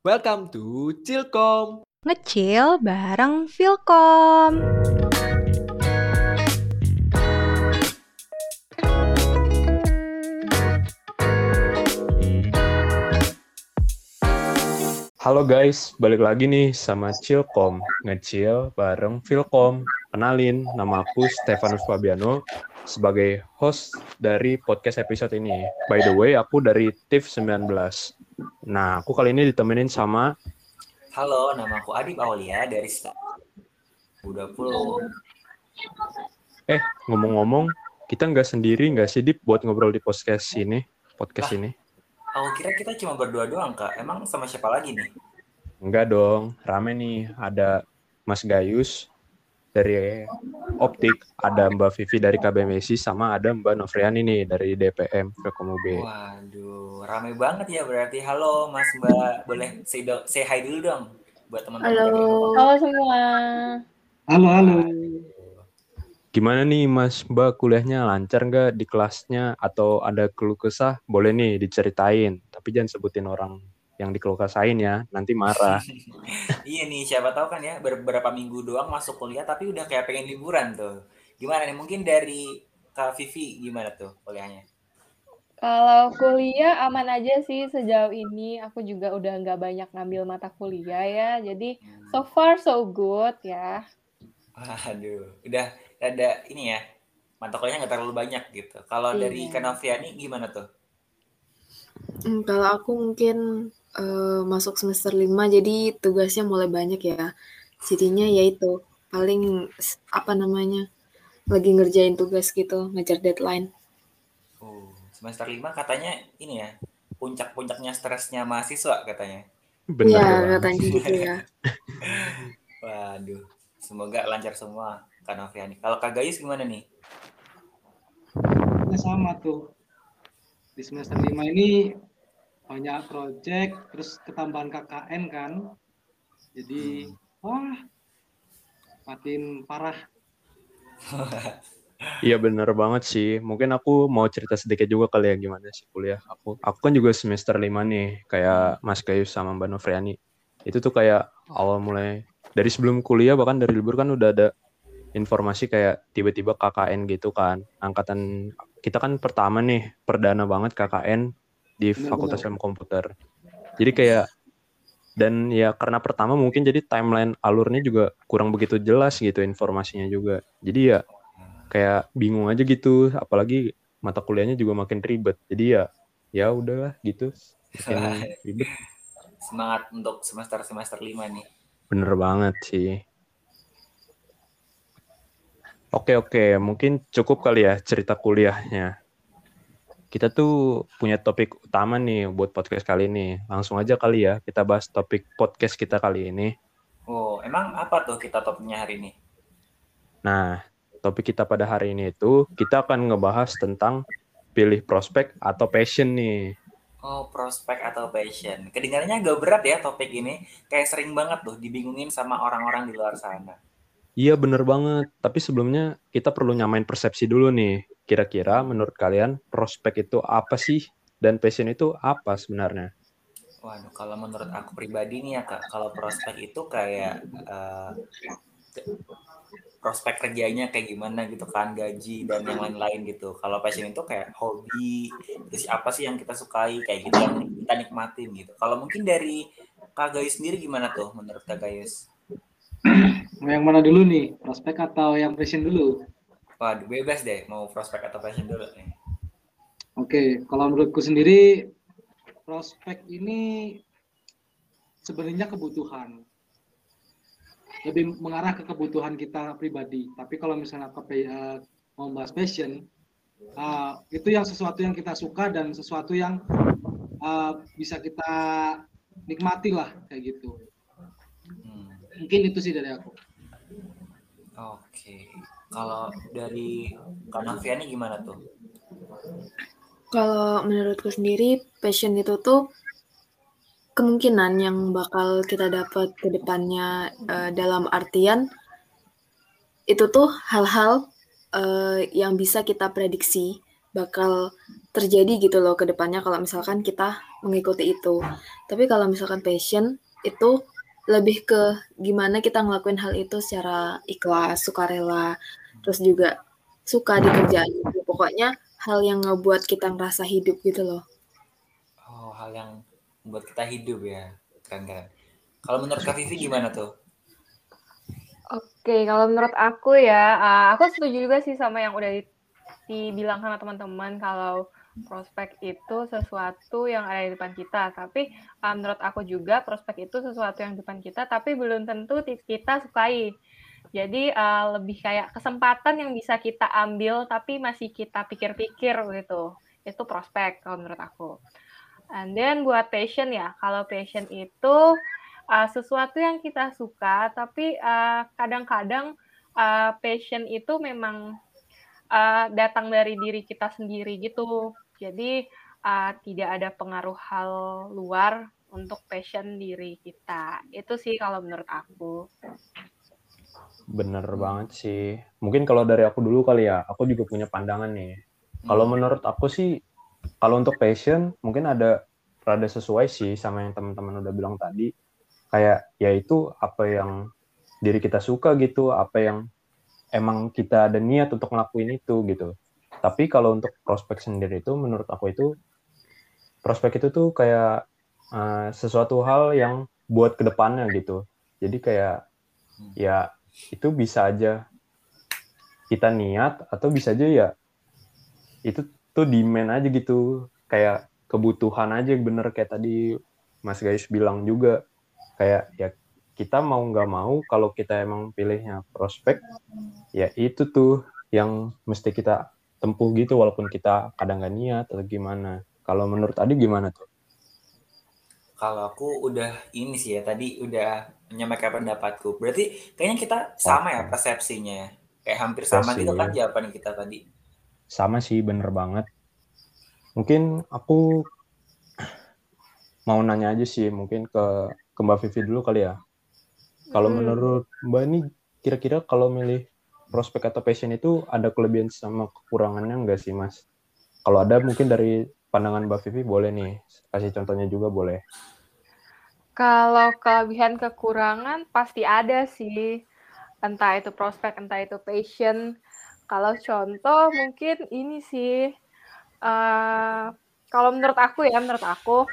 Welcome to Chilkom. Ngecil bareng Vilkom. Halo guys, balik lagi nih sama Chilkom. Ngecil bareng Vilkom. Kenalin, nama aku Stefanus Fabiano sebagai host dari podcast episode ini. By the way, aku dari TIF 19. Nah, aku kali ini ditemenin sama Halo, nama aku Adib Aulia dari Sta- Udah pulau. Eh, ngomong-ngomong, kita nggak sendiri nggak sih, Dip, buat ngobrol di podcast ini? Podcast Lah. ini? Aku kira kita cuma berdua doang, Kak. Emang sama siapa lagi nih? Enggak dong, rame nih. Ada Mas Gayus dari Optik, ada Mbak Vivi dari KBMSI, sama ada Mbak Novriani nih dari DPM Rekomube. Waduh, rame banget ya berarti. Halo, Mas Mbak. Boleh say, do- say hi dulu dong buat teman-teman. Halo. Halo semua. Halo, halo. Gimana nih Mas Mbak kuliahnya lancar nggak di kelasnya atau ada keluh kesah? Boleh nih diceritain, tapi jangan sebutin orang yang dikeluh kesahin ya, nanti marah. Iya nih, siapa tahu kan ya beberapa minggu doang masuk kuliah tapi udah kayak pengen liburan tuh. Gimana nih? Mungkin dari Kak Vivi gimana tuh kuliahnya? Kalau kuliah aman aja sih sejauh ini. Aku juga udah nggak banyak ngambil mata kuliah ya. Jadi so far so good ya. Waduh, udah ada ini ya. Mata kuliahnya nggak terlalu banyak gitu. Kalau dari Iya. Kak Noviani gimana tuh? Hmm, kalau aku mungkin eh, masuk semester 5 jadi tugasnya mulai banyak ya. Jadinya ya itu paling apa namanya? lagi ngerjain tugas gitu, ngejar deadline. Oh, semester 5 katanya ini ya, puncak-puncaknya stresnya mahasiswa katanya. Iya, banget. katanya gitu ya. Waduh, semoga lancar semua Kak Noviani. Kalau Kak Gayus gimana nih? Kita sama tuh. Di semester 5 ini banyak project, terus ketambahan KKN kan. Jadi, wah, makin parah. Iya bener banget sih. Mungkin aku mau cerita sedikit juga kali ya gimana sih kuliah aku. Aku kan juga semester 5 nih, kayak Mas Gayus sama Mbak Novriani. Itu tuh kayak awal mulai dari sebelum kuliah bahkan dari libur kan udah ada informasi kayak tiba-tiba KKN gitu kan. Angkatan kita kan pertama nih, perdana banget KKN di Bener, Fakultas. Ilmu Komputer. Jadi kayak dan ya karena pertama mungkin jadi timeline alurnya juga kurang begitu jelas gitu informasinya juga. Jadi ya kayak bingung aja gitu apalagi mata kuliahnya juga makin ribet jadi ya ya udahlah gitu makin ribet Semangat untuk semester-semester 5 nih. bener banget sih oke oke mungkin cukup kali ya cerita kuliahnya kita tuh punya topik utama nih buat podcast kali ini langsung aja kali ya kita bahas topik podcast kita kali ini Oh, emang apa tuh kita topiknya hari ini? Nah, topik kita pada hari ini itu kita akan ngebahas tentang pilih prospek atau passion nih. Oh, prospek atau passion. Kedengarannya agak berat ya topik ini. Kayak sering banget tuh dibingungin sama orang-orang di luar sana. Iya bener banget, tapi sebelumnya kita perlu nyamain persepsi dulu nih. Kira-kira menurut kalian prospek itu apa sih? Dan passion itu apa sebenarnya? Waduh, kalau menurut aku pribadi nih ya kak, kalau prospek itu kayak eh, prospek kerjanya kayak gimana gitu kan, gaji dan yang lain-lain gitu. Kalau passion itu kayak hobi, terus apa sih yang kita sukai kayak gitu yang kita nikmatin gitu. Kalau mungkin dari Kak Gayus sendiri gimana tuh menurut Kak Gayus? Mau yang mana dulu nih? Prospek atau yang passion dulu? Waduh, bebas deh mau prospek atau passion dulu nih. Oke, kalau menurutku sendiri, prospek ini sebenarnya kebutuhan. Lebih mengarah ke kebutuhan kita pribadi. Tapi kalau misalnya ke eh, mau bahas passion, eh, itu yang sesuatu yang kita suka dan sesuatu yang eh, bisa kita nikmati lah kayak gitu. Hmm. Mungkin itu sih dari aku. Oke. Kalau dari Kak Noviani gimana tuh? Kalau menurutku sendiri, passion itu tuh kemungkinan yang bakal kita dapat ke depannya eh, dalam artian itu tuh hal-hal eh, yang bisa kita prediksi bakal terjadi gitu loh ke depannya kalau misalkan kita mengikuti itu. Tapi kalau misalkan passion itu lebih ke gimana kita ngelakuin hal itu secara ikhlas, sukarela, terus juga suka di kerjaan itu. Pokoknya hal yang ngebuat kita ngerasa hidup gitu loh. Oh, hal yang membuat kita hidup ya. Keren-keren. Kalau menurut Kak Vivi gimana tuh? Oke, kalau menurut aku ya, uh, aku setuju juga sih sama yang udah dibilang sama teman-teman kalau prospek itu sesuatu yang ada di depan kita. Tapi uh, menurut aku juga prospek itu sesuatu yang di depan kita, tapi belum tentu kita sukai. Jadi uh, lebih kayak kesempatan yang bisa kita ambil, tapi masih kita pikir-pikir gitu. Itu prospek kalau menurut aku. And then buat passion ya, kalau passion itu uh, sesuatu yang kita suka, tapi kadang-kadang uh, passion itu memang uh, datang dari diri kita sendiri gitu. Jadi uh, tidak ada pengaruh hal luar untuk passion diri kita. Itu sih kalau menurut aku. Bener banget sih. Mungkin kalau dari aku dulu kali ya, aku juga punya pandangan nih. Kalau hmm. menurut aku sih, kalau untuk passion mungkin ada rada sesuai sih sama yang teman-teman udah bilang tadi. Kayak yaitu apa yang diri kita suka gitu, apa yang emang kita ada niat untuk ngelakuin itu gitu. Tapi kalau untuk prospek sendiri itu menurut aku itu prospek itu tuh kayak uh, sesuatu hal yang buat ke depannya gitu. Jadi kayak ya itu bisa aja kita niat atau bisa aja ya itu tuh demand aja gitu. Kayak kebutuhan aja bener kayak tadi Mas Gayus bilang juga. Kayak ya kita mau nggak mau kalau kita emang pilihnya prospek ya itu tuh yang mesti kita tempuh gitu walaupun kita kadang nggak niat atau gimana. Kalau menurut Adi gimana tuh? Kalau aku udah ini sih ya tadi udah menyampaikan pendapatku. Berarti kayaknya kita sama ya persepsinya kayak hampir sama gitu kan jawaban kita tadi? Sama sih bener banget. Mungkin aku mau nanya aja sih mungkin ke ke Mbak Vivi dulu kali ya. Kalau hmm. menurut Mbak ini kira-kira kalau milih prospek atau passion itu ada kelebihan sama kekurangannya enggak sih Mas? Kalau ada mungkin dari pandangan Mbak Vivi boleh nih kasih contohnya juga boleh. Kalau kelebihan kekurangan pasti ada sih. Entah itu prospek, entah itu passion. Kalau contoh mungkin ini sih. Uh, kalau menurut aku ya, menurut aku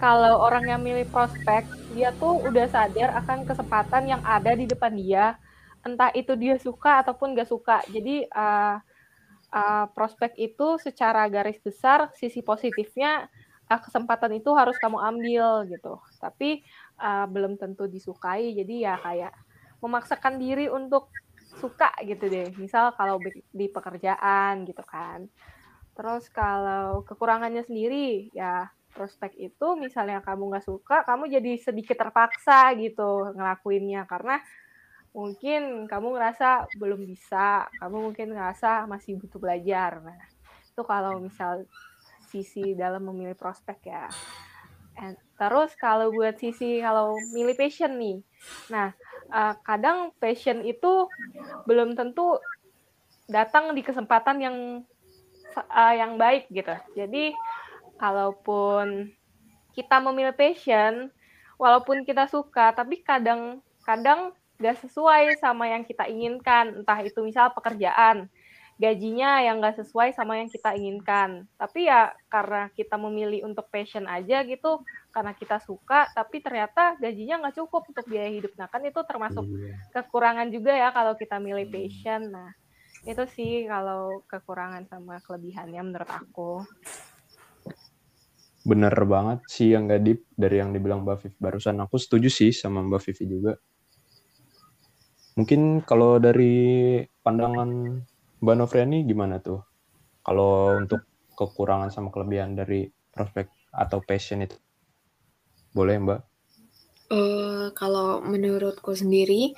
kalau orang yang milih prospek, dia tuh udah sadar akan kesempatan yang ada di depan dia, entah itu dia suka ataupun gak suka. Jadi uh, uh, prospek itu secara garis besar sisi positifnya uh, kesempatan itu harus kamu ambil gitu. Tapi uh, belum tentu disukai. Jadi ya kayak memaksakan diri untuk suka gitu deh. Misal kalau di pekerjaan gitu kan. Terus kalau kekurangannya sendiri ya prospek itu misalnya kamu nggak suka, kamu jadi sedikit terpaksa gitu ngelakuinnya karena mungkin kamu ngerasa belum bisa, kamu mungkin ngerasa masih butuh belajar. Nah, itu kalau misal sisi dalam memilih prospek ya. And, terus kalau buat sisi kalau milih passion nih, nah uh, kadang passion itu belum tentu datang di kesempatan yang uh, yang baik gitu. Jadi kalaupun kita memilih passion, walaupun kita suka, tapi kadang-kadang gak sesuai sama yang kita inginkan. Entah itu misal pekerjaan, gajinya yang gak sesuai sama yang kita inginkan. Tapi ya karena kita memilih untuk passion aja gitu, karena kita suka, tapi ternyata gajinya nggak cukup untuk biaya hidup. Nah kan itu termasuk iya. kekurangan juga ya kalau kita milih passion. Nah itu sih kalau kekurangan sama kelebihannya menurut aku bener banget sih yang gak deep dari yang dibilang Mbak Vivi barusan. Aku setuju sih sama Mbak Vivi juga. Mungkin kalau dari pandangan Mbak Novriani gimana tuh? Kalau untuk kekurangan sama kelebihan dari prospek atau passion itu? Boleh Mbak? Uh, kalau menurutku sendiri,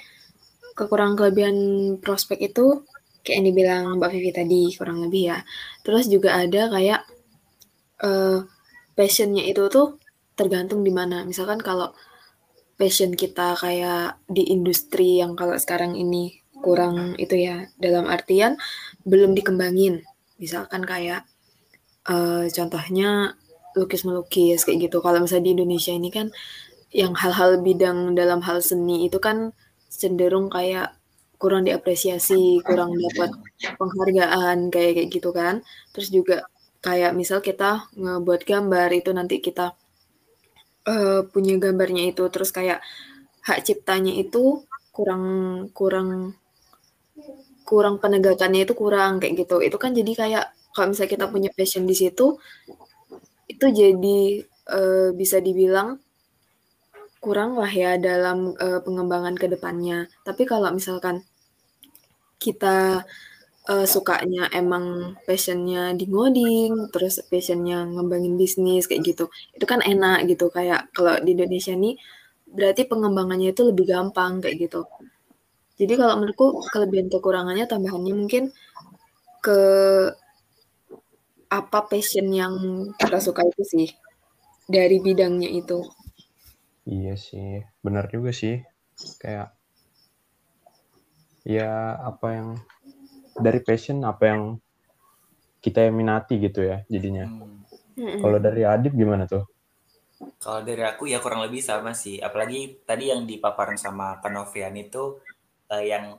kekurangan kelebihan prospek itu kayak yang dibilang Mbak Vivi tadi, kurang lebih ya. Terus juga ada kayak uh, passionnya itu tuh tergantung di mana. Misalkan kalau passion kita kayak di industri yang kalau sekarang ini kurang itu ya dalam artian belum dikembangin Misalkan kayak uh, contohnya lukis melukis kayak gitu. Kalau misalnya di Indonesia ini kan yang hal-hal bidang dalam hal seni itu kan cenderung kayak kurang diapresiasi, kurang dapat penghargaan kayak kayak gitu kan. Terus juga kayak misal kita ngebuat gambar itu nanti kita uh, punya gambarnya itu terus kayak hak ciptanya itu kurang kurang kurang penegakannya itu kurang kayak gitu. Itu kan jadi kayak kalau misalnya kita punya passion di situ itu jadi uh, bisa dibilang kurang lah ya dalam uh, pengembangan ke depannya. Tapi kalau misalkan kita uh, sukanya emang passionnya di ngoding, terus passionnya ngembangin bisnis kayak gitu, itu kan enak gitu. Kayak kalau di Indonesia nih berarti pengembangannya itu lebih gampang kayak gitu. Jadi kalau menurutku kelebihan kekurangannya tambahannya mungkin ke apa passion yang kita suka itu sih dari bidangnya itu. Iya sih, benar juga sih. Kayak ya apa yang dari passion apa yang kita minati gitu ya jadinya. Hmm. Kalau dari Adib gimana tuh? Kalau dari aku ya kurang lebih sama sih. Apalagi tadi yang dipaparan sama Kanovian itu uh, yang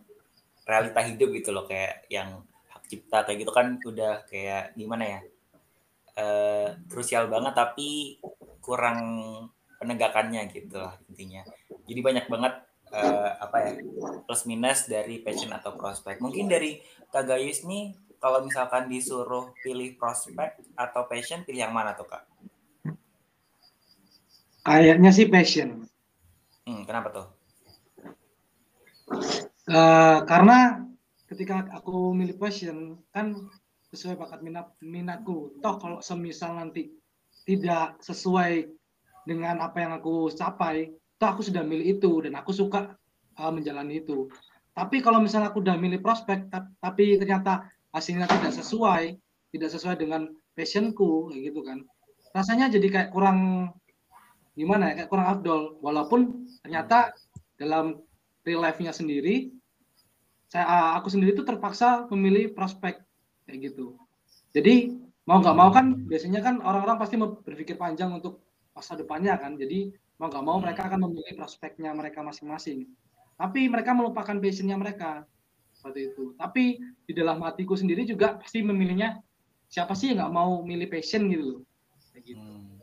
realita hidup gitu loh kayak yang hak cipta kayak gitu kan udah kayak gimana ya? Uh, krusial banget tapi kurang penegakannya gitu lah intinya. Jadi banyak banget uh, apa ya plus minus dari passion atau prospek. Mungkin dari Kak Gayus nih kalau misalkan disuruh pilih prospek atau passion pilih yang mana tuh Kak? Kayaknya sih passion. Hmm, kenapa tuh? Uh, karena ketika aku milih passion kan sesuai bakat minat minatku. Toh kalau semisal nanti tidak sesuai dengan apa yang aku capai, aku sudah milih itu dan aku suka uh, menjalani itu. Tapi kalau misalnya aku udah milih prospek, tapi ternyata hasilnya tidak sesuai, tidak sesuai dengan passionku, gitu kan, rasanya jadi kayak kurang gimana ya, kayak kurang afdol. Walaupun ternyata dalam real life-nya sendiri, saya aku sendiri itu terpaksa memilih prospek kayak gitu. Jadi mau nggak mau kan biasanya kan orang-orang pasti berpikir panjang untuk masa depannya kan. Jadi mau nggak mau mereka akan memilih prospeknya mereka masing-masing. Tapi mereka melupakan passionnya mereka seperti itu. Tapi di dalam hatiku sendiri juga pasti memilihnya siapa sih yang nggak mau milih passion gitu loh. Kayak gitu. Hmm.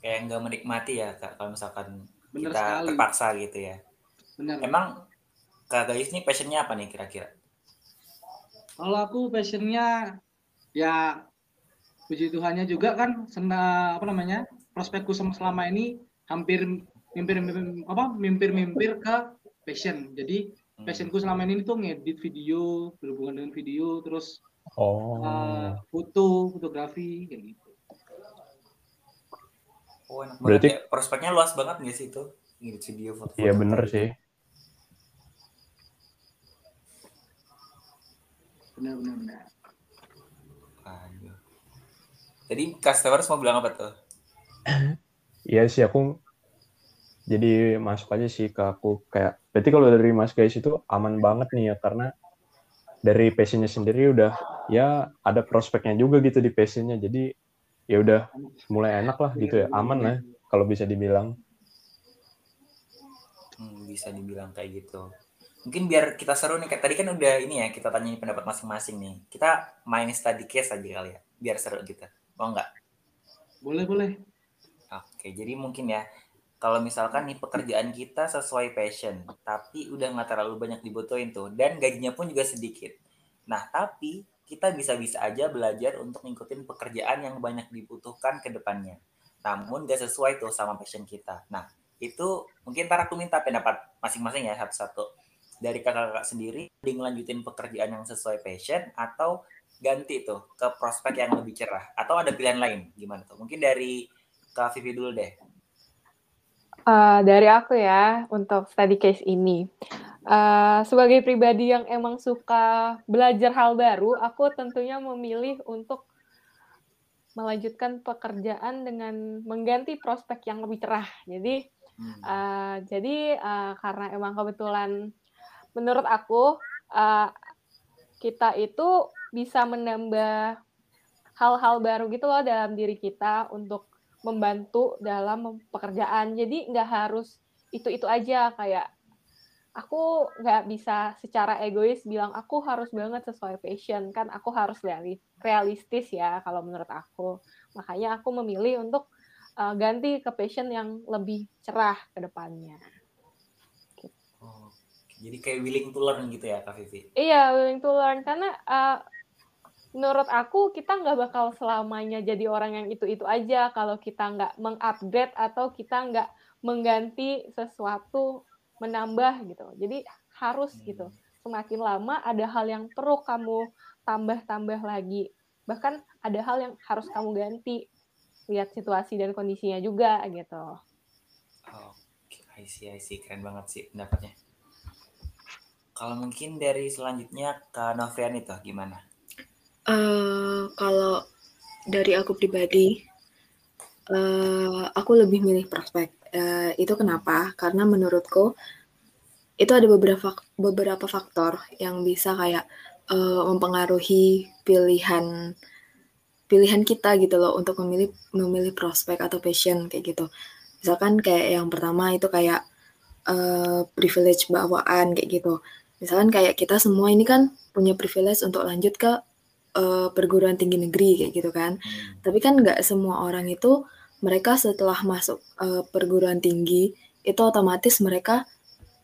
Kayak nggak menikmati ya kak kalau misalkan Bener kita sekali. terpaksa gitu ya. Benar. Emang kak ini passionnya apa nih kira-kira? Kalau aku passionnya ya puji Tuhannya juga kan sena apa namanya prospekku selama ini hampir mimpir apa mimpir-mimpir ke passion. Jadi hmm. passionku selama ini tuh ngedit video berhubungan dengan video terus oh. uh, foto fotografi kayak gitu. Oh, enak Berarti ya. prospeknya luas banget nggak sih itu ngedit video foto. Iya bener sih. Benar benar benar. Aduh. Jadi customers mau bilang apa tuh? Iya sih aku jadi masuk aja sih ke aku kayak berarti kalau dari Mas guys itu aman banget nih ya karena dari passionnya sendiri udah ya ada prospeknya juga gitu di passionnya. Jadi ya udah mulai enak lah gitu ya aman lah kalau bisa dibilang. Hmm, bisa dibilang kayak gitu. Mungkin biar kita seru nih tadi kan udah ini ya kita tanya pendapat masing-masing nih. Kita main study case aja kali ya biar seru gitu. Mau nggak? Boleh boleh Oke, jadi mungkin ya kalau misalkan nih pekerjaan kita sesuai passion, tapi udah nggak terlalu banyak dibutuhin tuh, dan gajinya pun juga sedikit. Nah, tapi kita bisa-bisa aja belajar untuk ngikutin pekerjaan yang banyak dibutuhkan ke depannya. Namun gak sesuai tuh sama passion kita. Nah, itu mungkin ntar aku minta pendapat masing-masing ya satu-satu. Dari kakak-kakak sendiri, lanjutin pekerjaan yang sesuai passion atau ganti tuh ke prospek yang lebih cerah. Atau ada pilihan lain, gimana tuh? Mungkin dari Kak Vivi dulu deh. Uh, dari aku ya untuk study case ini. Uh, sebagai pribadi yang emang suka belajar hal baru, aku tentunya memilih untuk melanjutkan pekerjaan dengan mengganti prospek yang lebih cerah. Jadi, hmm. uh, jadi uh, karena emang kebetulan menurut aku uh, kita itu bisa menambah hal-hal baru gitu loh dalam diri kita untuk membantu dalam pekerjaan. Jadi nggak harus itu-itu aja kayak aku nggak bisa secara egois bilang aku harus banget sesuai passion kan aku harus realistis ya kalau menurut aku makanya aku memilih untuk uh, ganti ke passion yang lebih cerah ke depannya. Oh, jadi kayak willing to learn gitu ya Kak Vivi? Iya willing to learn karena uh, menurut aku kita nggak bakal selamanya jadi orang yang itu-itu aja kalau kita nggak mengupgrade atau kita nggak mengganti sesuatu menambah gitu. Jadi harus hmm. gitu. Semakin lama ada hal yang perlu kamu tambah-tambah lagi. Bahkan ada hal yang harus kamu ganti. Lihat situasi dan kondisinya juga gitu. Oh, I see, I see. Keren banget sih pendapatnya. Kalau mungkin dari selanjutnya ke Novrian itu gimana? Uh, kalau dari aku pribadi, uh, aku lebih milih prospek. Uh, itu kenapa? Karena menurutku itu ada beberapa beberapa faktor yang bisa kayak uh, mempengaruhi pilihan pilihan kita gitu loh untuk memilih memilih prospek atau passion kayak gitu. Misalkan kayak yang pertama itu kayak uh, privilege bawaan kayak gitu. Misalkan kayak kita semua ini kan punya privilege untuk lanjut ke uh, perguruan tinggi negeri kayak gitu kan. Hmm. Tapi kan nggak semua orang itu mereka setelah masuk uh, perguruan tinggi itu otomatis mereka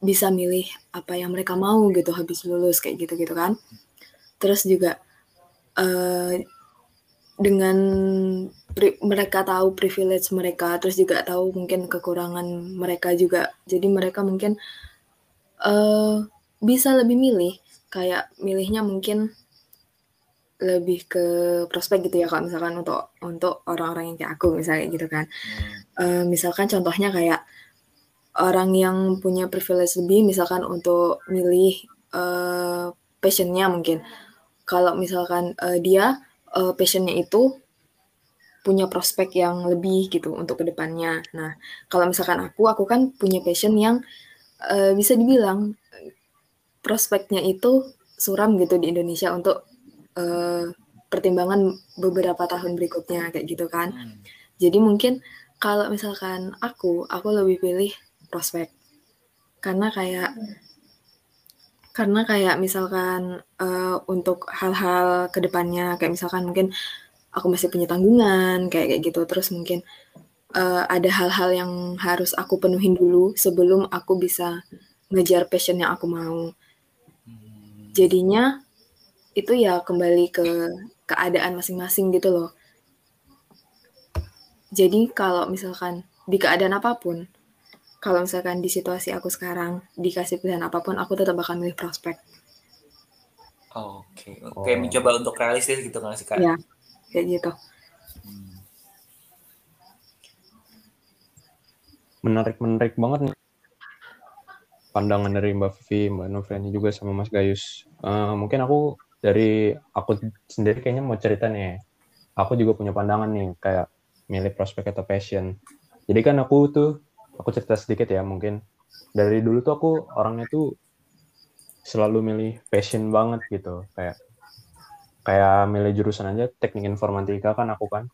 bisa milih apa yang mereka mau gitu habis lulus kayak gitu gitu kan terus juga uh, dengan mereka tahu privilege mereka terus juga tahu mungkin kekurangan mereka juga jadi mereka mungkin uh, bisa lebih milih kayak milihnya mungkin lebih ke prospek gitu ya kalau misalkan untuk untuk orang-orang yang kayak aku misalnya gitu kan. Uh, misalkan contohnya kayak orang yang punya privilege lebih misalkan untuk milih uh, passionnya mungkin. Kalau misalkan uh, dia uh, passionnya itu punya prospek yang lebih gitu untuk ke depannya nah kalau misalkan aku aku kan punya passion yang uh, bisa dibilang prospeknya itu suram gitu di Indonesia untuk uh, pertimbangan beberapa tahun berikutnya kayak gitu kan. Hmm. Jadi mungkin kalau misalkan aku, aku lebih pilih prospek karena kayak karena kayak misalkan uh, untuk hal-hal ke depannya kayak misalkan mungkin aku masih punya tanggungan kayak kayak gitu terus mungkin uh, ada hal-hal yang harus aku penuhin dulu sebelum aku bisa ngejar passion yang aku mau hmm. jadinya itu ya kembali ke keadaan masing-masing gitu loh. Jadi kalau misalkan di keadaan apa pun, kalau misalkan di situasi aku sekarang dikasih pilihan apa pun, aku tetap akan milih prospek. Oke, okay. oke, okay, oh. mencoba untuk realistis gitu kan sih kak? Iya, kayak gitu. Hmm. Menarik, menarik banget nih pandangan dari Mbak Vivi, Mbak Novriani juga sama Mas Gayus. Uh, mungkin aku dari aku sendiri kayaknya mau cerita nih. Aku juga punya pandangan nih kayak milih prospek atau passion. Jadi kan aku tuh aku cerita sedikit ya mungkin dari dulu tuh aku orangnya tuh selalu milih passion banget gitu kayak kayak milih jurusan aja teknik informatika kan aku kan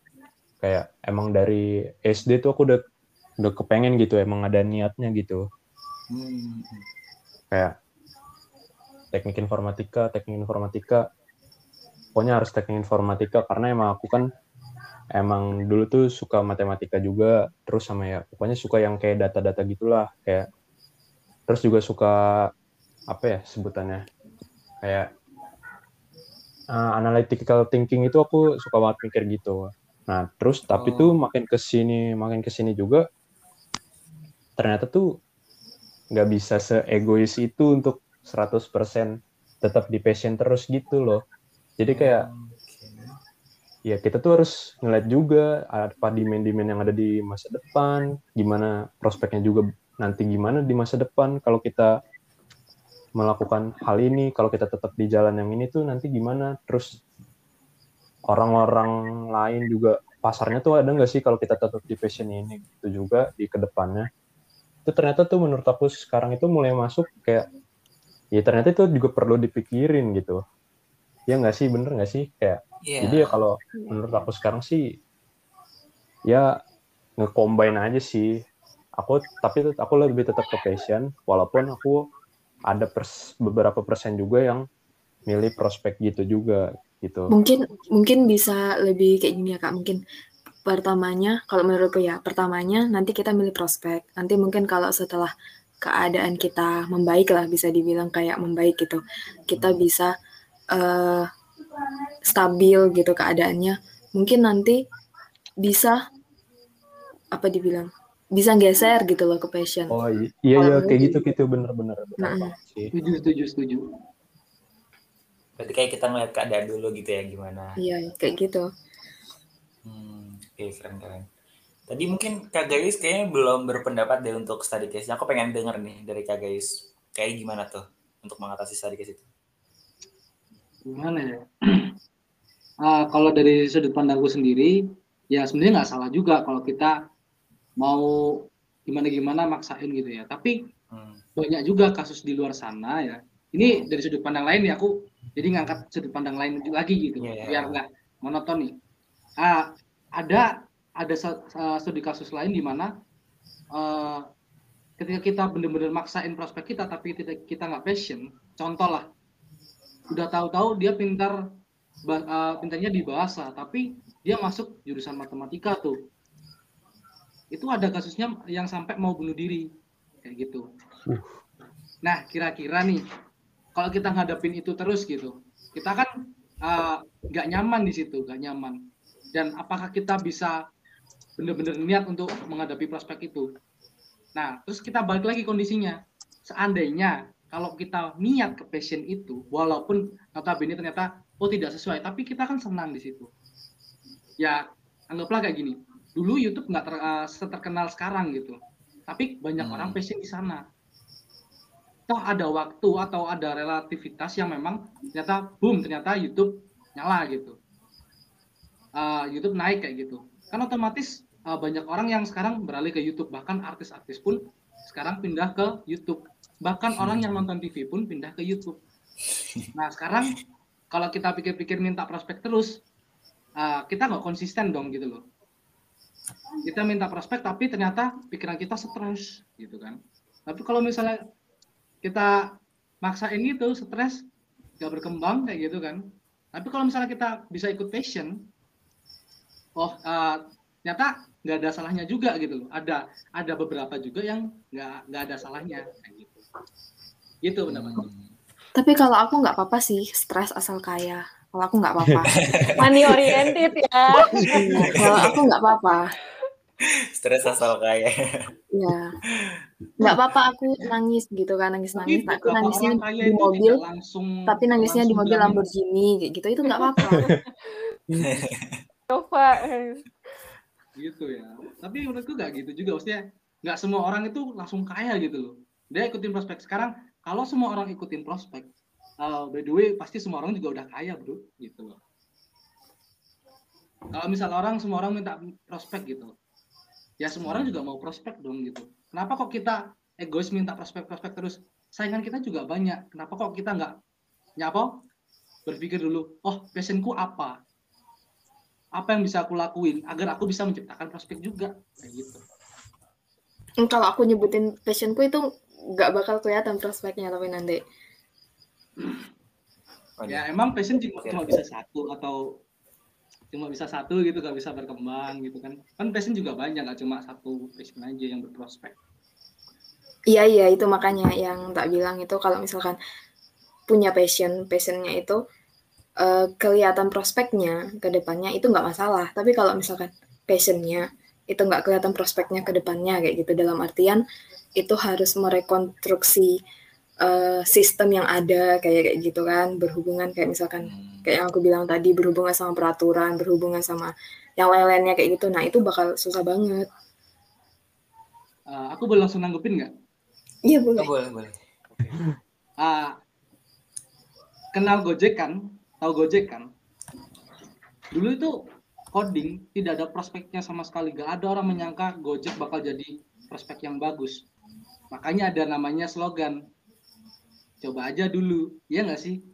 kayak emang dari SD tuh aku udah udah kepengen gitu emang ada niatnya gitu hmm. kayak teknik informatika teknik informatika pokoknya harus teknik informatika karena emang aku kan emang dulu tuh suka matematika juga terus sama ya pokoknya suka yang kayak data-data gitulah kayak terus juga suka apa ya sebutannya kayak uh, analytical thinking itu aku suka banget mikir gitu nah terus tapi oh. tuh makin ke sini makin ke sini juga ternyata tuh nggak bisa seegois itu untuk 100% tetap di passion terus gitu loh. Jadi kayak ya kita tuh harus ngeliat juga apa demand-demand yang ada di masa depan, gimana prospeknya juga nanti gimana di masa depan. Kalau kita melakukan hal ini, kalau kita tetap di jalan yang ini tuh nanti gimana, terus orang-orang lain juga pasarnya tuh ada nggak sih kalau kita tetap di passion ini itu juga di ke depannya? Itu ternyata tuh menurut aku sekarang itu mulai masuk kayak ya ternyata itu juga perlu dipikirin gitu ya nggak sih bener nggak sih kayak Iya. jadi ya kalau menurut aku sekarang sih ya nge-combine aja sih aku tapi aku lebih tetap ke passion walaupun aku ada pers- beberapa persen juga yang milih prospek gitu juga gitu Mungkin mungkin bisa lebih kayak gini ya Kak. Mungkin pertamanya kalau menurutku ya, pertamanya nanti kita milih prospek. Nanti mungkin kalau setelah keadaan kita membaik lah bisa dibilang kayak membaik gitu. Kita bisa eh, stabil gitu keadaannya. Mungkin nanti bisa apa dibilang? Bisa geser gitu loh ke passion. oh iya iya kayak gitu gitu bener-bener sih Setuju, setuju, setuju. Berarti kayak kita ngeliat keadaan dulu gitu ya gimana. Iya, kayak gitu. Hmm, oke keren-keren. Tadi mungkin Kak Gayus kayaknya belum berpendapat deh untuk study case. Aku pengen denger nih dari Kak Gayus. Kayak gimana tuh untuk mengatasi study case itu? Gimana ya? Ah, kalau dari sudut pandangku sendiri, ya sebenarnya nggak salah juga kalau kita mau gimana-gimana maksain gitu ya. Tapi Hmm. banyak juga kasus di luar sana ya. Ini dari sudut pandang lain ya aku jadi ngangkat sudut pandang lain lagi gitu Iya. biar nggak monoton nih. Ah, ada ada studi kasus lain di mana eh, ketika kita benar-benar maksain prospek kita tapi kita kita nggak passion, contoh lah, udah tahu-tahu dia pintar eh, pintarnya di bahasa tapi dia masuk jurusan matematika tuh, itu ada kasusnya yang sampai mau bunuh diri kayak gitu. Nah, kira-kira nih, kalau kita ngadepin itu terus gitu, kita kan uh, nggak nyaman di situ, nggak nyaman. Dan apakah kita bisa benar-benar niat untuk menghadapi prospek itu? Nah, terus kita balik lagi kondisinya. Seandainya kalau kita niat ke passion itu, walaupun notabene ternyata oh tidak sesuai, tapi kita kan senang di situ. Ya, anggaplah kayak gini. Dulu YouTube nggak ter- uh, seterkenal sekarang gitu, tapi banyak Hmm. orang passion di sana toh ada waktu atau ada relativitas yang memang ternyata boom ternyata YouTube nyala gitu Uh, YouTube naik kayak gitu kan otomatis uh, banyak orang yang sekarang beralih ke YouTube. Bahkan artis-artis pun sekarang pindah ke YouTube. Bahkan orang yang nonton TV pun pindah ke YouTube. Nah sekarang kalau kita pikir-pikir minta prospek terus uh, kita nggak konsisten dong gitu loh. Kita minta prospek tapi ternyata pikiran kita stres gitu kan. Tapi kalau misalnya kita maksain gitu stres nggak berkembang kayak gitu kan. Tapi kalau misalnya kita bisa ikut passion oh eh, ternyata nggak ada salahnya juga gitu loh ada ada beberapa juga yang nggak nggak ada salahnya kayak gitu gitu pendapatku Hmm. Tapi kalau aku nggak apa-apa sih, stres asal kaya. Kalau aku nggak apa-apa. Money oriented ya. Kalau aku nggak apa-apa. Stres asal kaya. Ya, nggak apa-apa aku nangis gitu kan, nangis nangis. tapi Nah, aku nangisnya di mobil, langsung tapi nangisnya di mobil Lamborghini kayak gitu. Itu nggak apa-apa. Coba. gitu ya. Tapi menurutku nggak gitu juga. Maksudnya nggak semua orang itu langsung kaya gitu loh. Dia ikutin prospek. Sekarang kalau semua orang ikutin prospek uh, by the way pasti semua orang juga udah kaya bro. Gitu loh. Kalau misal orang semua orang minta prospek gitu. Ya semua orang juga mau prospek dong gitu. Kenapa kok kita egois minta prospek-prospek terus? Saingan kita juga banyak. Kenapa kok kita nggak nyapa berpikir dulu oh passionku apa apa yang bisa aku lakuin agar aku bisa menciptakan prospek juga kayak gitu. Kalau aku nyebutin passionku itu nggak bakal kelihatan prospeknya tapi nanti. Ya emang passion cuma, cuma bisa satu atau cuma bisa satu gitu gak bisa berkembang gitu kan. Kan passion juga banyak gak cuma satu passion aja yang berprospek. Iya iya itu makanya yang tak bilang itu kalau misalkan punya passion, passionnya itu eh, kelihatan prospeknya ke depannya itu nggak masalah. Tapi kalau misalkan passionnya itu nggak kelihatan prospeknya ke depannya kayak gitu dalam artian itu harus merekonstruksi eh, sistem yang ada kayak kayak gitu kan berhubungan kayak misalkan Hmm. kayak yang aku bilang tadi berhubungan sama peraturan, berhubungan sama yang lain-lainnya kayak gitu. Nah itu bakal susah banget. Eh, aku boleh langsung nanggepin nggak Iya Oh, boleh. boleh, boleh. Ah, kenal Gojek kan tahu Gojek kan? Dulu itu coding tidak ada prospeknya sama sekali. Gak ada orang menyangka Gojek bakal jadi prospek yang bagus. Makanya ada namanya slogan. Coba aja dulu. Ya nggak sih?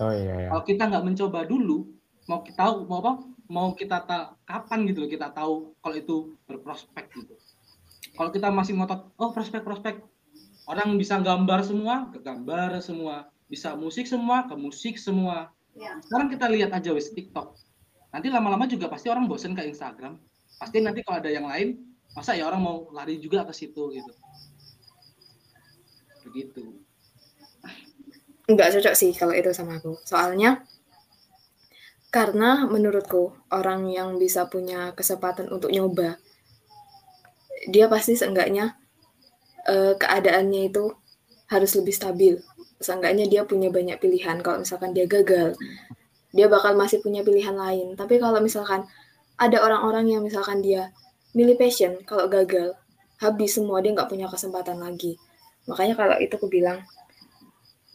Oh iya, iya. Kalau kita nggak mencoba dulu, mau kita tahu mau apa? Mau kita ta kapan gitu loh kita tahu kalau itu berprospek gitu. Kalau kita masih ngotot, oh prospek-prospek, orang bisa gambar semua, ke gambar semua, bisa musik semua, ke musik semua. Sekarang kita lihat aja wes TikTok. Nanti lama-lama juga pasti orang bosen ke Instagram. Pasti nanti kalau ada yang lain, masa ya orang mau lari juga ke situ gitu. Begitu. Nggak cocok sih kalau itu sama aku. Soalnya karena menurutku orang yang bisa punya kesempatan untuk nyoba, dia pasti seenggaknya eh, keadaannya itu harus lebih stabil. Seenggaknya dia punya banyak pilihan. Kalau misalkan dia gagal, dia bakal masih punya pilihan lain. Tapi kalau misalkan ada orang-orang yang misalkan dia milih passion, kalau gagal, habis semua, dia nggak punya kesempatan lagi. Makanya kalau itu aku bilang,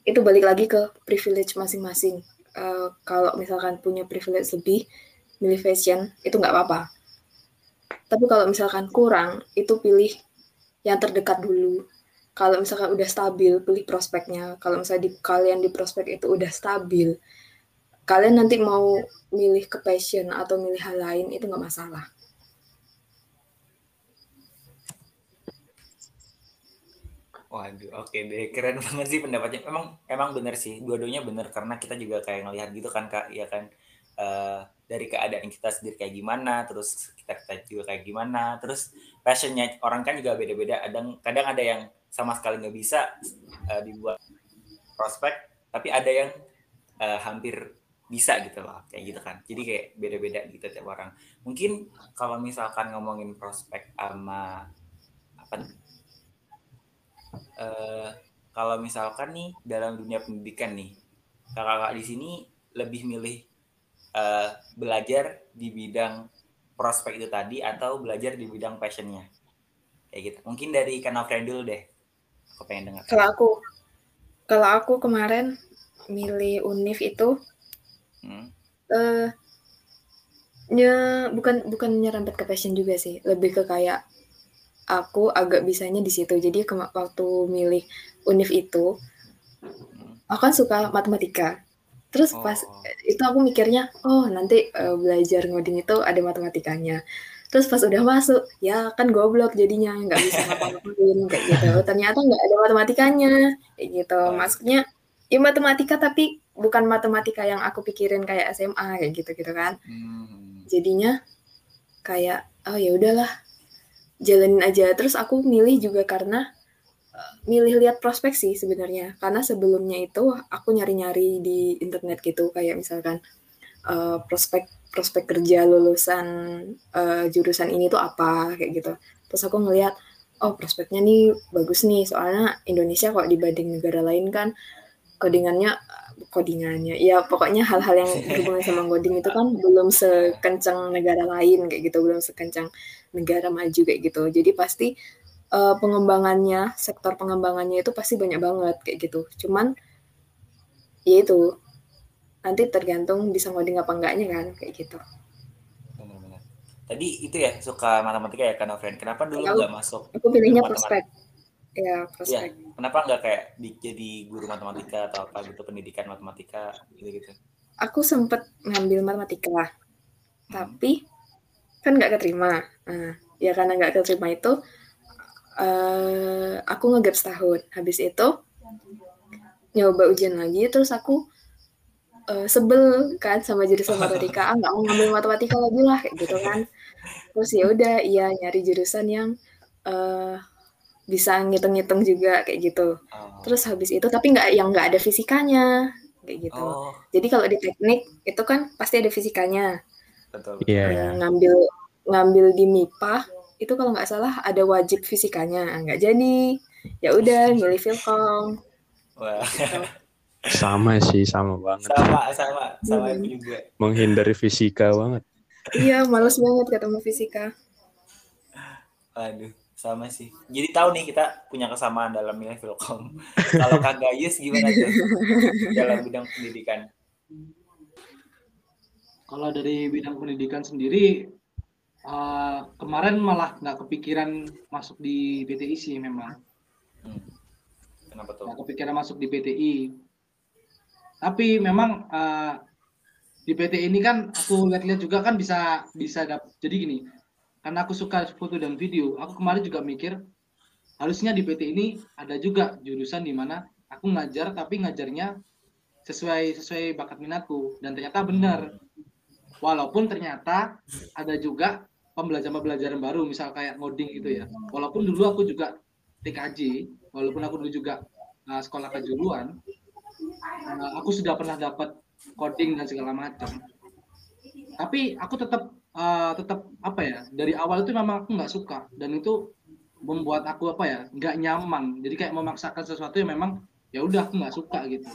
itu balik lagi ke privilege masing-masing. Uh, kalau misalkan punya privilege lebih, milih fashion, itu nggak apa-apa. Tapi kalau misalkan kurang, itu pilih yang terdekat dulu. Kalau misalkan udah stabil, pilih prospeknya. Kalau misalnya di, kalian di prospek itu udah stabil, kalian nanti mau milih ke passion atau milih hal lain, itu nggak masalah. Waduh, oke deh, keren banget sih pendapatnya. Emang emang bener sih, dua-duanya bener karena kita juga kayak ngelihat gitu kan kak, ya kan uh, dari keadaan kita sendiri kayak gimana, terus kita kita juga kayak gimana, terus passionnya orang kan juga beda-beda. Kadang kadang ada yang sama sekali nggak bisa uh, dibuat prospek, tapi ada yang uh, hampir bisa gitu loh, kayak gitu kan. Jadi kayak beda-beda gitu tiap orang. Mungkin kalau misalkan ngomongin prospek sama apa uh, kalau misalkan nih dalam dunia pendidikan nih kakak-kakak di sini lebih milih uh, belajar di bidang prospek itu tadi atau belajar di bidang passionnya kayak gitu mungkin dari kanal friend dulu deh aku pengen dengar kalau aku kalau aku kemarin milih univ itu hmm. uh, ya bukan bukan nyerempet ke passion juga sih lebih ke kayak aku agak bisanya di situ. Jadi waktu milih univ itu, aku kan suka matematika. Terus pas oh. itu aku mikirnya, oh nanti uh, belajar ngoding itu ada matematikanya. Terus pas udah masuk, ya kan goblok jadinya nggak bisa ngapa-ngapain kayak gitu. Ternyata nggak ada matematikanya kayak gitu. Maksudnya ya matematika tapi bukan matematika yang aku pikirin kayak SMA kayak gitu gitu kan. Hmm. Jadinya kayak oh ya udahlah jalanin aja terus aku milih juga karena uh, milih lihat prospek sih sebenarnya karena sebelumnya itu aku nyari-nyari di internet gitu kayak misalkan uh, prospek prospek kerja lulusan uh, jurusan ini tuh apa kayak gitu. Terus aku ngelihat oh prospeknya nih bagus nih. Soalnya Indonesia kok dibanding negara lain kan codingannya codingannya ya pokoknya hal-hal yang berhubungan sama coding itu kan belum sekencang negara lain kayak gitu. Belum sekencang negara maju kayak gitu. Jadi pasti uh, pengembangannya sektor pengembangannya itu pasti banyak banget kayak gitu. Cuman ya itu nanti tergantung bisa ngoding apa enggaknya kan kayak gitu. Benar-benar. Tadi itu ya suka matematika ya kan friend. Kenapa dulu nggak masuk aku pilihnya prospek. Ya prospek. Ya, kenapa nggak kayak di, jadi guru matematika atau apa gitu pendidikan matematika gitu gitu aku sempet ngambil matematika. Hmm. tapi kan nggak keterima. Nah, ya karena nggak keterima itu uh, aku ngegap setahun. Habis itu nyoba ujian lagi terus aku uh, sebel kan sama jurusan matematika ah nggak mau ngambil matematika lagi lah kayak gitu kan terus ya udah iya nyari jurusan yang uh, bisa ngitung-ngitung juga kayak gitu. Oh. Terus habis itu tapi nggak yang nggak ada fisikanya kayak gitu. Oh. Jadi kalau di teknik itu kan pasti ada fisikanya. Betul. Iya. Yeah. Ngambil ngambil di MIPA itu kalau nggak salah ada wajib fisikanya. Nggak jadi. Ya udah milih Filkom. Wah. Gitu. Sama sih, sama banget. Sama, sama, sama hmm. juga. Menghindari fisika banget. Iya, males banget ketemu fisika. Aduh sama sih. Jadi tahu nih kita punya kesamaan dalam milih Filkom. Kalau Kak Gayus gimana tuh dalam bidang pendidikan? Kalau dari bidang pendidikan sendiri, uh, kemarin malah nggak kepikiran masuk di BTI sih memang. Hmm. Kenapa tuh? Nggak kepikiran masuk di BTI. Tapi memang uh, di PT ini kan aku lihat-lihat juga kan bisa bisa dap jadi gini karena aku suka foto dan video aku kemarin juga mikir harusnya di PT ini ada juga jurusan di mana aku ngajar tapi ngajarnya sesuai sesuai bakat minatku dan ternyata benar. Walaupun ternyata ada juga pembelajaran-pembelajaran baru misal kayak ngoding gitu ya. Walaupun dulu aku juga TKJ walaupun aku dulu juga uh, sekolah kejuruan uh, aku sudah pernah dapat coding dan segala macam. Tapi aku tetap uh, tetap apa ya dari awal itu memang aku nggak suka. Dan itu membuat aku apa ya nggak nyaman. Jadi kayak memaksakan sesuatu yang memang ya udah aku nggak suka gitu.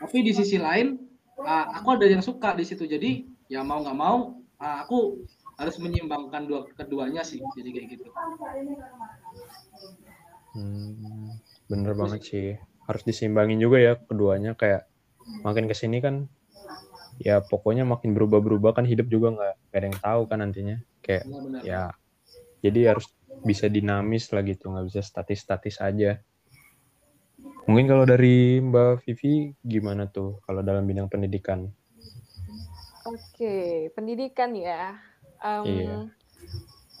Tapi di sisi lain uh, aku ada yang suka di situ. Jadi ya mau nggak mau uh, aku harus menyimbangkan dua keduanya sih. Jadi kayak gitu. Hmm, bener banget sih harus disimbangin juga ya keduanya kayak makin ke sini kan ya pokoknya makin berubah-berubah kan hidup juga nggak ada yang tahu kan nantinya kayak benar, benar. ya jadi harus bisa dinamis lah gitu nggak bisa statis-statis aja mungkin kalau dari Mbak Vivi gimana tuh kalau dalam bidang pendidikan Oke pendidikan ya um, iya.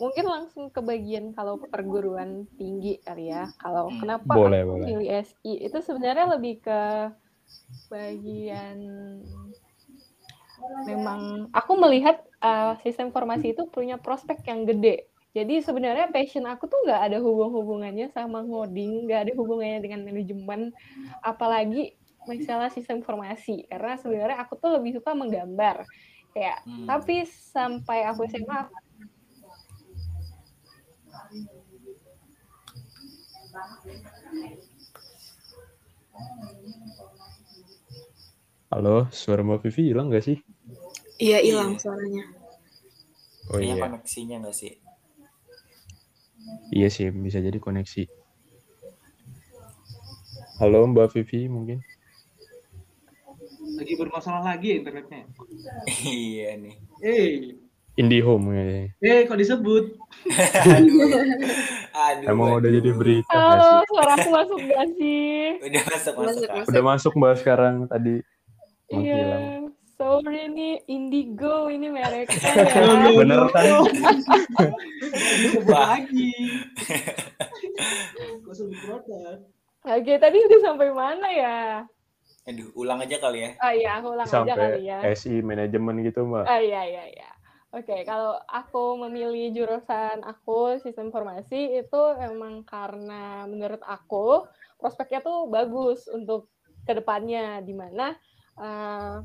Mungkin langsung ke bagian kalau perguruan tinggi kali ya kalau hmm. kenapa boleh, aku boleh. pilih SI itu sebenarnya lebih ke bagian memang aku melihat uh, sistem informasi itu punya prospek yang gede. Jadi sebenarnya passion aku tuh nggak ada hubung-hubungannya sama ngoding, nggak ada hubungannya dengan manajemen, apalagi masalah sistem informasi. Karena sebenarnya aku tuh lebih suka menggambar. Kayak, hmm. tapi sampai aku SMA Halo, suara Mbak Vivi hilang nggak sih? Iya, hilang suaranya. Oh iya. koneksinya nggak sih? Iya sih, bisa jadi koneksi. Halo Mbak Vivi mungkin? Lagi bermasalah lagi internetnya. iya nih. Eh. IndiHome ya. Eh, kok disebut? aduh. aduh. Emang aduh. udah jadi berita Halo, suara aku masuk gak sih? Udah masuk, masuk. masuk. Udah masuk Mbak sekarang tadi. Iya. Sorry ini Indigo ini mereknya ya. Bener kan? lagi. Oke, tadi udah sampai mana ya? Aduh, ulang aja kali ya. Oh iya, aku ulang sampai aja kali ya. SI manajemen gitu, Mbak. Oh iya, iya, iya. Oke, kalau aku memilih jurusan aku sistem informasi itu emang karena menurut aku prospeknya tuh bagus untuk ke depannya di mana uh,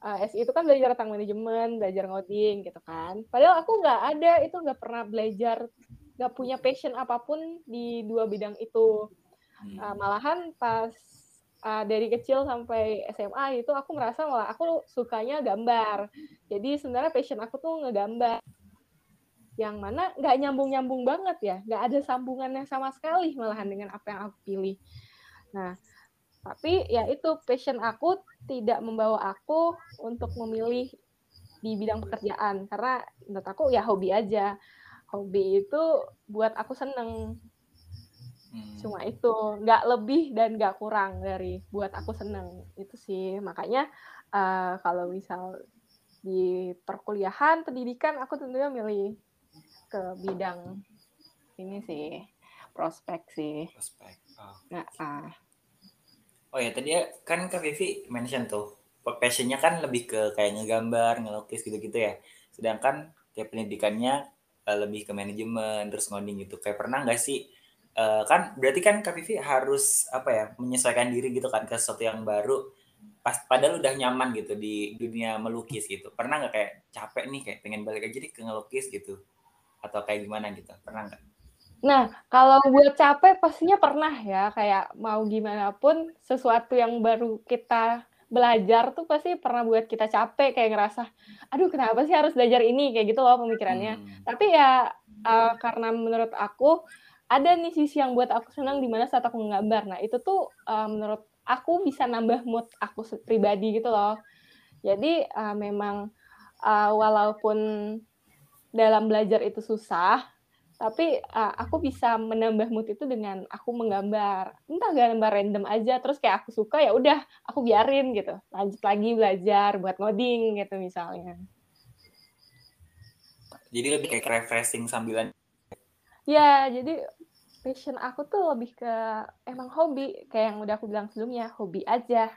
uh, SI itu kan belajar tentang manajemen, belajar ngoding gitu kan. Padahal aku nggak ada itu nggak pernah belajar, nggak punya passion apa pun di dua bidang itu. Uh, malahan pas uh, dari kecil sampai SMA itu aku merasa malah aku sukanya gambar. Jadi sebenarnya passion aku tuh ngegambar. Yang mana nggak nyambung-nyambung banget ya, nggak ada sambungannya sama sekali malahan dengan apa yang aku pilih. Nah, tapi ya itu passion aku tidak membawa aku untuk memilih di bidang pekerjaan karena menurut aku ya hobi aja hobi itu buat aku seneng hmm. cuma itu nggak lebih dan nggak kurang dari buat aku seneng itu sih makanya uh, kalau misal di perkuliahan pendidikan aku tentunya milih ke bidang ini sih prospek sih prospek oh. nah uh, Oh ya tadi ya kan Kak Vivi mention tuh passionnya kan lebih ke kayak ngegambar, ngelukis gitu-gitu ya. Sedangkan kayak pendidikannya uh, lebih ke manajemen terus ngoding gitu. Kayak pernah nggak sih uh, kan berarti kan Kak Vivi harus apa ya menyesuaikan diri gitu kan ke sesuatu yang baru. Pas padahal udah nyaman gitu di dunia melukis gitu. Pernah nggak kayak capek nih kayak pengen balik aja deh ke ngelukis gitu? Atau kayak gimana gitu? Pernah nggak? Nah, kalau buat capek pastinya pernah ya, kayak mau gimana pun sesuatu yang baru kita belajar tuh pasti pernah buat kita capek, kayak ngerasa, aduh kenapa sih harus belajar ini, kayak gitu loh pemikirannya. Hmm. Tapi ya uh, karena menurut aku ada nih sisi yang buat aku senang di mana saat aku menggambar. Nah itu tuh uh, menurut aku bisa nambah mood aku pribadi gitu loh. Jadi uh, memang uh, walaupun dalam belajar itu susah, tapi uh, aku bisa menambah mood itu dengan aku menggambar entah gambar random aja terus kayak aku suka ya udah aku biarin gitu lanjut lagi belajar buat ngoding gitu misalnya jadi lebih kayak refreshing sambilan ya jadi passion aku tuh lebih ke emang hobi kayak yang udah aku bilang sebelumnya hobi aja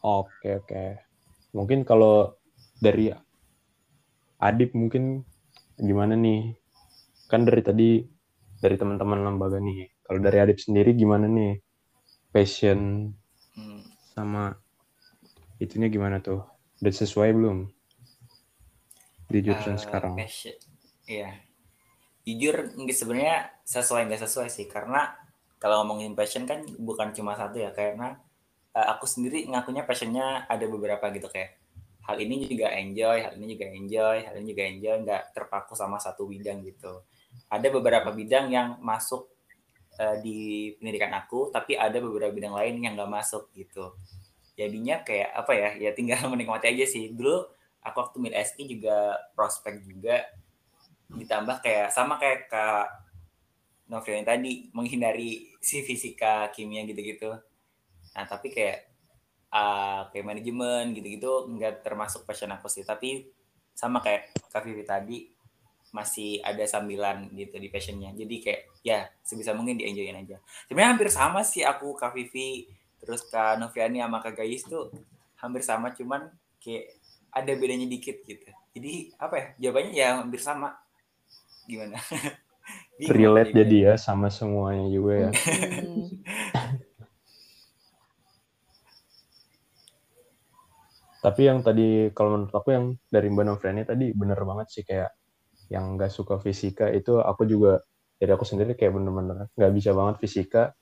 Oke oke. Mungkin kalau dari Adip mungkin gimana nih? Kan dari tadi dari teman-teman lembaga nih. Kalau dari Adip sendiri gimana nih? Passion hmm. sama itunya gimana tuh? Udah sesuai belum? Di jurusan Uh, sekarang. passion. Iya. Jujur nggak sebenarnya sesuai nggak sesuai sih karena kalau ngomongin passion kan bukan cuma satu ya karena uh, aku sendiri ngakunya passionnya ada beberapa gitu kayak hal ini juga enjoy, hal ini juga enjoy, hal ini juga enjoy, nggak terpaku sama satu bidang gitu. Ada beberapa bidang yang masuk uh, di pendidikan aku, tapi ada beberapa bidang lain yang nggak masuk gitu. Jadinya kayak apa ya? Ya tinggal menikmati aja sih. Dulu aku waktu mid SI juga prospek juga ditambah kayak sama kayak kak Novrian tadi menghindari si fisika kimia gitu-gitu nah tapi kayak uh, kayak manajemen gitu-gitu nggak termasuk passion aku sih tapi sama kayak kak Vivi tadi masih ada sambilan gitu di passionnya jadi kayak ya sebisa mungkin di enjoyin aja sebenarnya hampir sama sih aku kak Vivi terus kak Noviani sama kak Gayus tuh hampir sama cuman kayak ada bedanya dikit gitu jadi apa ya jawabannya ya hampir sama gimana Relate jadi ya sama semuanya juga ya. Hmm. Tapi yang tadi kalau menurut aku yang dari Mbak Novriani tadi bener banget sih kayak yang nggak suka fisika itu aku juga dari aku sendiri kayak bener-bener nggak bisa banget fisika.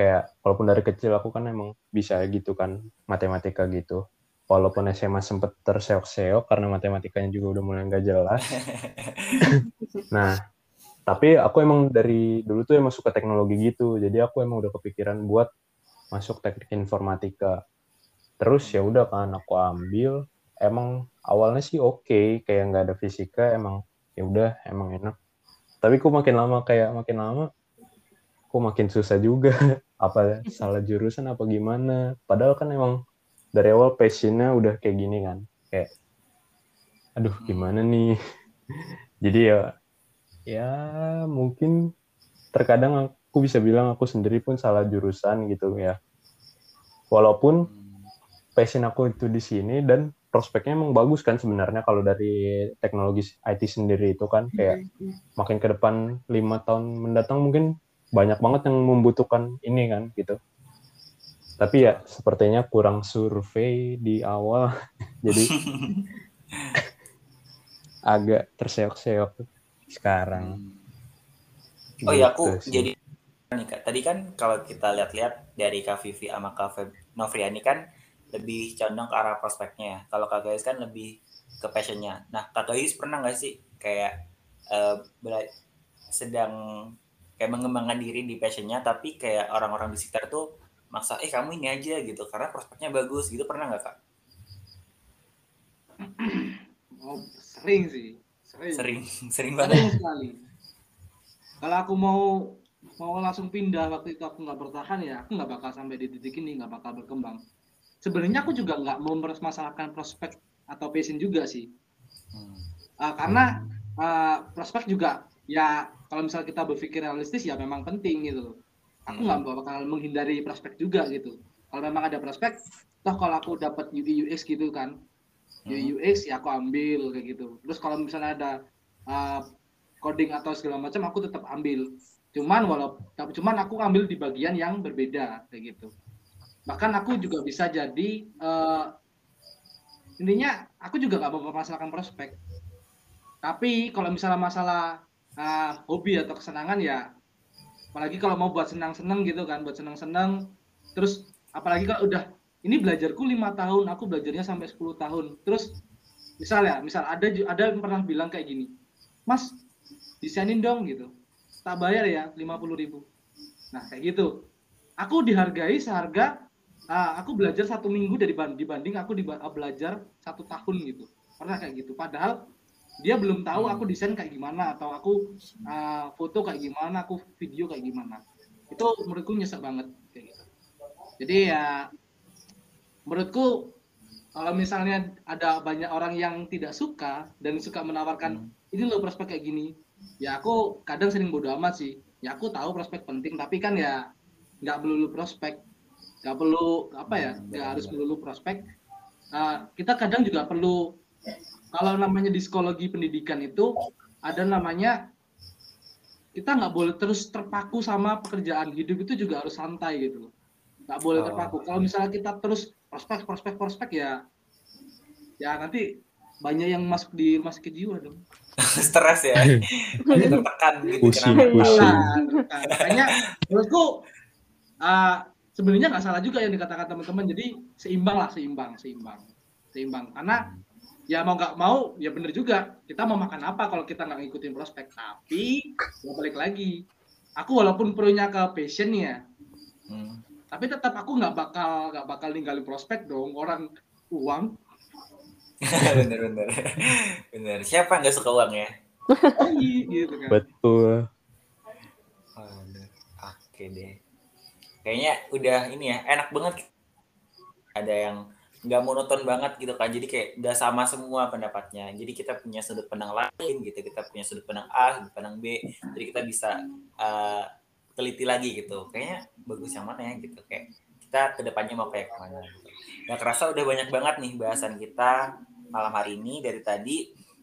Kayak walaupun dari kecil aku kan emang bisa gitu kan matematika gitu. Walaupun SMA sempet terseok-seok karena matematikanya juga udah mulai nggak jelas. nah, tapi aku emang dari dulu tuh emang suka teknologi gitu. Jadi aku emang udah kepikiran buat masuk teknik informatika terus ya udah kan aku ambil emang awalnya sih oke kayak nggak ada fisika emang ya udah emang enak tapi kok makin lama kayak makin lama kok makin susah juga? Apa salah jurusan apa gimana? Padahal kan emang dari awal passionnya udah kayak gini kan. Kayak aduh gimana nih? Jadi ya ya mungkin terkadang aku bisa bilang aku sendiri pun salah jurusan gitu ya. Walaupun passion aku itu di sini dan prospeknya emang bagus kan sebenarnya kalau dari teknologi IT sendiri itu kan. Kayak makin ke depan lima tahun mendatang mungkin banyak banget yang membutuhkan ini kan gitu tapi ya sepertinya kurang survei di awal jadi agak terseok-seok sekarang Oh iya aku Gitu sih. jadi nih Kak, tadi kan kalau kita lihat-lihat dari Kak Vivi sama Kak Novriani kan lebih condong ke arah prospeknya ya. Kalau Kak Gayus kan lebih ke passionnya. Nah Kak Gayus pernah nggak sih kayak bela- sedang kayak mengembangkan diri di passionnya tapi kayak orang-orang di sekitar tuh maksa eh kamu ini aja gitu karena prospeknya bagus gitu pernah nggak Kak? Oh, sering sih. Sering. Sering sering Sering banget. sekali. Kalau aku mau mau langsung pindah waktu itu aku nggak bertahan ya aku nggak bakal sampai di titik ini nggak bakal berkembang. Sebenarnya aku juga nggak mau mempermasalahkan prospek atau passion juga sih. Hmm. Uh, karena uh, prospek juga ya kalau misal kita berpikir realistis ya memang penting gitu loh. Aku nggak bakal menghindari prospek juga gitu. Kalau memang ada prospek, toh kalau aku dapat UI UX gitu kan, UI UX ya aku ambil kayak gitu. Terus kalau misalnya ada uh, coding atau segala macam aku tetap ambil. Cuman walau cuman aku ambil di bagian yang berbeda kayak gitu. Bahkan aku juga bisa jadi uh, intinya aku juga nggak mau mempermasalahkan prospek. Tapi kalau misalnya masalah uh, hobi atau kesenangan ya apalagi kalau mau buat senang-senang gitu kan, buat senang-senang. Terus apalagi kalau udah ini belajarku lima tahun, aku belajarnya sampai 10 tahun. Terus misalnya, misal ada ada yang pernah bilang kayak gini, Mas desainin dong gitu, tak bayar ya 50 ribu. Nah kayak gitu, aku dihargai seharga ah, aku belajar satu minggu dari dibanding aku diba- belajar satu tahun gitu. Pernah kayak gitu. Padahal dia belum tahu aku desain kayak gimana atau aku ah, foto kayak gimana aku video kayak gimana. Itu menurutku nyesek banget kayak gitu. Jadi ya menurutku kalau misalnya ada banyak orang yang tidak suka dan suka menawarkan ini loh prospek kayak gini ya aku kadang sering bodo amat sih. Ya aku tahu prospek penting tapi kan ya nggak melulu prospek. Nggak perlu apa ya nggak harus melulu prospek. Uh, kita kadang juga perlu kalau namanya di psikologi pendidikan itu ada namanya kita nggak boleh terus terpaku sama pekerjaan hidup itu juga harus santai gitu loh nggak boleh Oh. terpaku kalau misalnya kita terus prospek prospek prospek ya ya nanti banyak yang masuk di masuk ke jiwa dong Stres ya. Jadi tertekan gitu Pusing, kenapa? pusing. Nah, makanya menurutku uh, sebenarnya nggak salah juga yang dikatakan teman-teman jadi seimbang lah seimbang seimbang seimbang karena ya mau nggak mau ya bener juga. Kita mau makan apa kalau kita nggak ngikutin prospek? Tapi ya balik lagi. Aku walaupun punya ke passion ya Hmm. tapi tetap aku nggak bakal nggak bakal ninggalin prospek dong. Orang uang. Bener bener. Bener. Siapa nggak suka uang ya? Gitu kan. Betul. Oke deh. Kayaknya udah ini ya enak banget. Ada yang nggak monoton banget gitu kan. Jadi kayak udah sama semua pendapatnya. Jadi kita punya sudut pandang lain gitu. Kita punya sudut pandang A sudut pandang B. Jadi kita bisa uh, teliti lagi gitu. Kayaknya bagus yang mana ya gitu. Kayak kita ke depannya mau kayak ke mana gitu. Gak kerasa udah banyak banget nih bahasan kita malam hari ini dari tadi.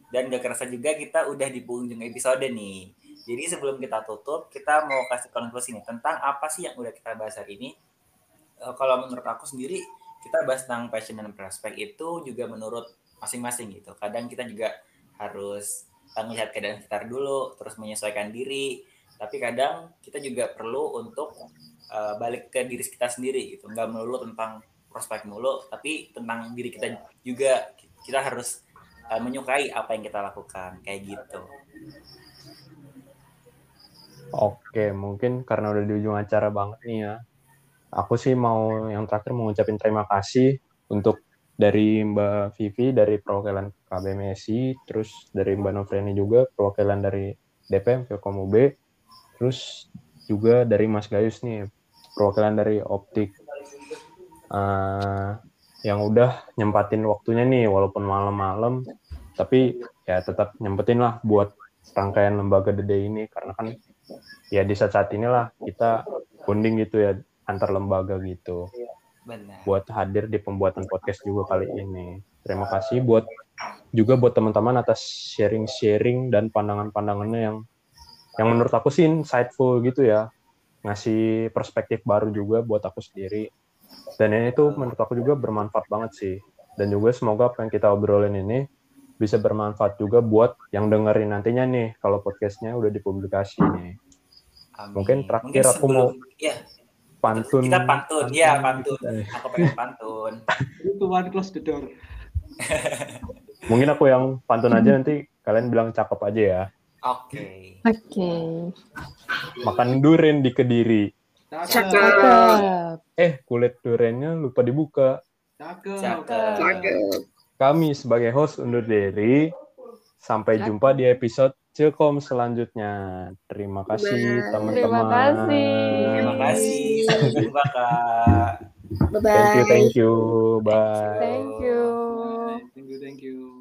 Dan gak kerasa juga kita udah di penghujung episode nih. Jadi sebelum kita tutup, kita mau kasih konklusi nih tentang apa sih yang udah kita bahas hari ini. Eh, kalau menurut aku sendiri, kita bahas tentang passion dan prospek itu juga menurut masing-masing gitu. Kadang kita juga harus eh, melihat keadaan sekitar dulu, terus menyesuaikan diri. Tapi kadang kita juga perlu untuk eh, balik ke diri kita sendiri gitu. Nggak melulu tentang prospek mulu, tapi tentang diri kita juga. Kita harus eh, menyukai apa yang kita lakukan, kayak gitu. Oke, mungkin karena udah di ujung acara banget nih ya. Aku sih mau yang terakhir mau ngucapin terima kasih untuk dari Mbak Vivi dari perwakilan KBMSI, terus dari Mbak Novriani juga perwakilan dari DPM Vilkom terus juga dari Mas Gayus nih perwakilan dari Optik. Eh, yang udah nyempatin waktunya nih walaupun malam-malam, tapi ya tetap nyempetin lah buat rangkaian lembaga Dede ini karena kan ya di saat-saat inilah kita bonding gitu ya antar lembaga gitu Benar. buat hadir di pembuatan podcast juga kali ini. Terima kasih buat juga buat teman-teman atas sharing-sharing dan pandangan-pandangannya yang yang menurut aku sih insightful gitu ya. Ngasih perspektif baru juga buat aku sendiri. Dan ini tuh menurut aku juga bermanfaat banget sih. Dan juga semoga apa yang kita obrolin ini bisa bermanfaat juga buat yang dengerin nantinya nih kalau podcastnya udah dipublikasi nih. Amin. Mungkin terakhir aku mau ya Pantun. kita pantun, ya pantun. Eh. Aku pengen pantun. itu one close the door Mungkin aku yang pantun aja nanti kalian bilang cakep aja ya. Oke. Oke. Makan duren di Kediri. cakep Cakep. Eh, kulit durennya lupa dibuka. cakep Cakep. Kami sebagai host undur diri. Sampai jumpa di episode Cilkom selanjutnya. Terima kasih teman-teman. Terima kasih. Terima kasih. Kak. Bye bye. Thank you, thank you. Bye. Thank you. thank you thank you